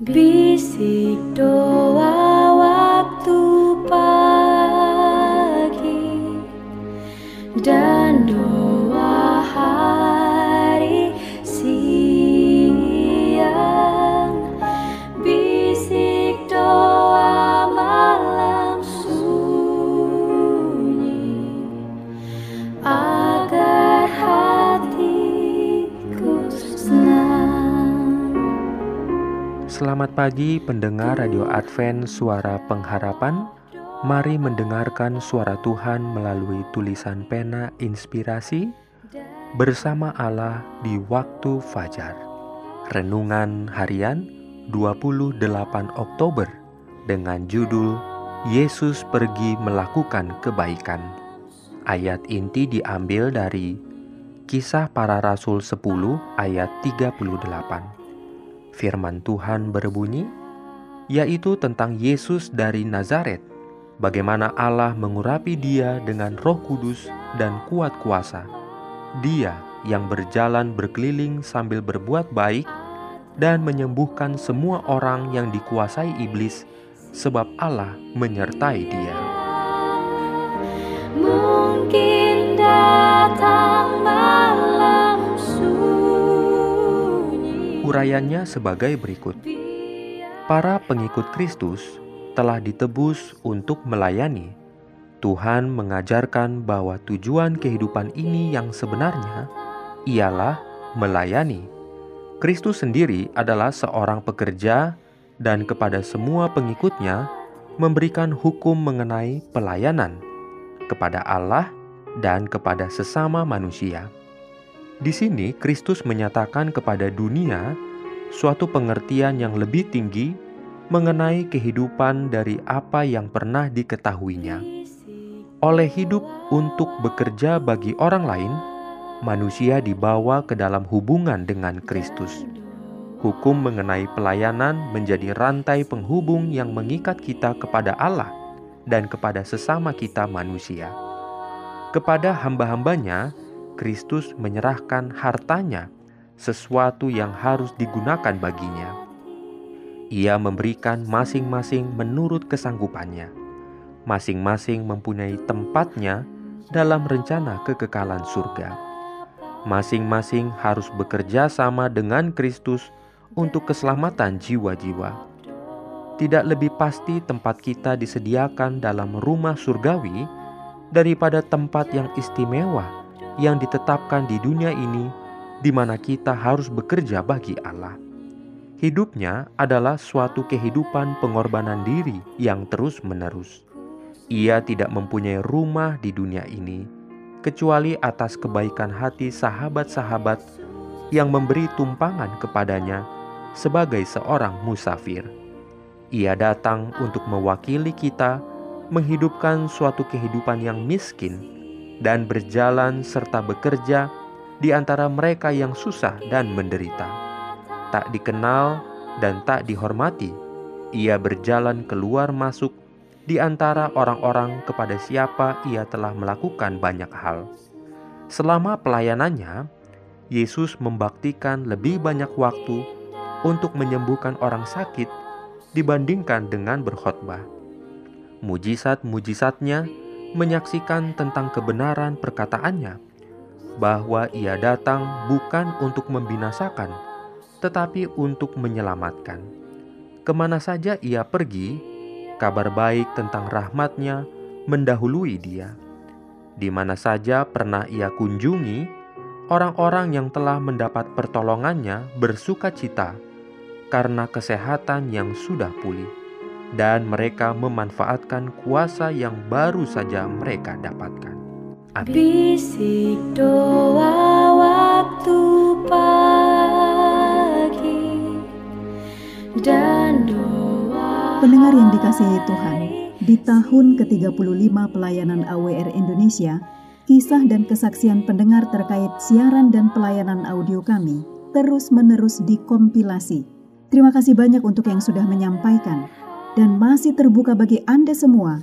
Bisik doa Selamat pagi pendengar Radio Advent Suara Pengharapan. Mari mendengarkan suara Tuhan melalui tulisan pena inspirasi Bersama Allah di waktu fajar. Renungan harian 28 Oktober Dengan judul Yesus pergi melakukan kebaikan. Ayat inti diambil dari Kisah para Rasul 10 ayat 38 Firman Tuhan berbunyi, yaitu tentang Yesus dari Nazaret, bagaimana Allah mengurapi dia dengan roh kudus dan kuat kuasa. Dia yang berjalan berkeliling sambil berbuat baik dan menyembuhkan semua orang yang dikuasai iblis, sebab Allah menyertai dia. Urayanya sebagai berikut. Para pengikut Kristus telah ditebus untuk melayani. Tuhan mengajarkan bahwa tujuan kehidupan ini yang sebenarnya ialah melayani. Kristus sendiri adalah seorang pekerja dan kepada semua pengikutnya memberikan hukum mengenai pelayanan kepada Allah dan kepada sesama manusia. Di sini Kristus menyatakan kepada dunia suatu pengertian yang lebih tinggi mengenai kehidupan dari apa yang pernah diketahuinya. Oleh hidup untuk bekerja bagi orang lain, manusia dibawa ke dalam hubungan dengan Kristus. Hukum mengenai pelayanan menjadi rantai penghubung yang mengikat kita kepada Allah dan kepada sesama kita manusia. Kepada hamba-hambanya, Kristus menyerahkan hartanya, sesuatu yang harus digunakan baginya. Ia memberikan masing-masing menurut kesanggupannya. Masing-masing mempunyai tempatnya dalam rencana kekekalan surga. Masing-masing harus bekerja sama dengan Kristus untuk keselamatan jiwa-jiwa. Tidak lebih pasti tempat kita disediakan dalam rumah surgawi daripada tempat yang istimewa yang ditetapkan di dunia ini, di mana kita harus bekerja bagi Allah. Hidupnya adalah suatu kehidupan pengorbanan diri yang terus-menerus. Ia tidak mempunyai rumah di dunia ini, kecuali atas kebaikan hati sahabat-sahabat yang memberi tumpangan kepadanya sebagai seorang musafir. Ia datang untuk mewakili kita menghidupkan suatu kehidupan yang miskin dan berjalan serta bekerja di antara mereka yang susah dan menderita. Tak dikenal dan tak dihormati, ia berjalan keluar masuk di antara orang-orang kepada siapa ia telah melakukan banyak hal. Selama pelayanannya, Yesus membaktikan lebih banyak waktu untuk menyembuhkan orang sakit dibandingkan dengan berkhotbah. Mujizat-mujizatnya menyaksikan tentang kebenaran perkataannya bahwa ia datang bukan untuk membinasakan, tetapi untuk menyelamatkan. Ke mana saja ia pergi, kabar baik tentang rahmatnya mendahului dia. Di mana saja pernah ia kunjungi, orang-orang yang telah mendapat pertolongannya bersuka cita karena kesehatan yang sudah pulih, dan mereka memanfaatkan kuasa yang baru saja mereka dapatkan. Amin. Bisik doa waktu pagi dan doa Pendengar yang dikasihi Tuhan, di tahun ke-35 pelayanan AWR Indonesia, kisah dan kesaksian pendengar terkait siaran dan pelayanan audio kami terus-menerus dikompilasi. Terima kasih banyak untuk yang sudah menyampaikan dan masih terbuka bagi Anda semua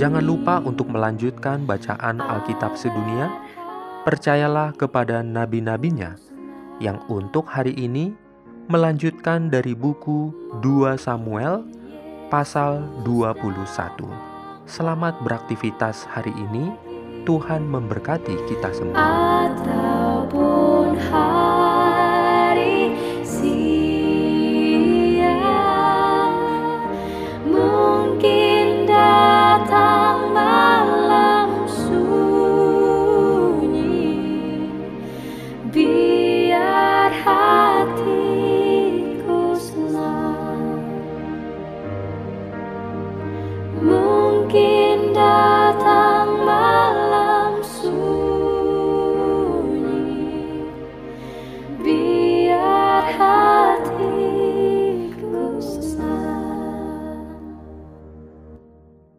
Jangan lupa untuk melanjutkan bacaan Alkitab sedunia. Percayalah kepada nabi-nabinya yang untuk hari ini melanjutkan dari buku 2 Samuel pasal 21. Selamat beraktivitas hari ini. Tuhan memberkati kita semua. ataupun hari be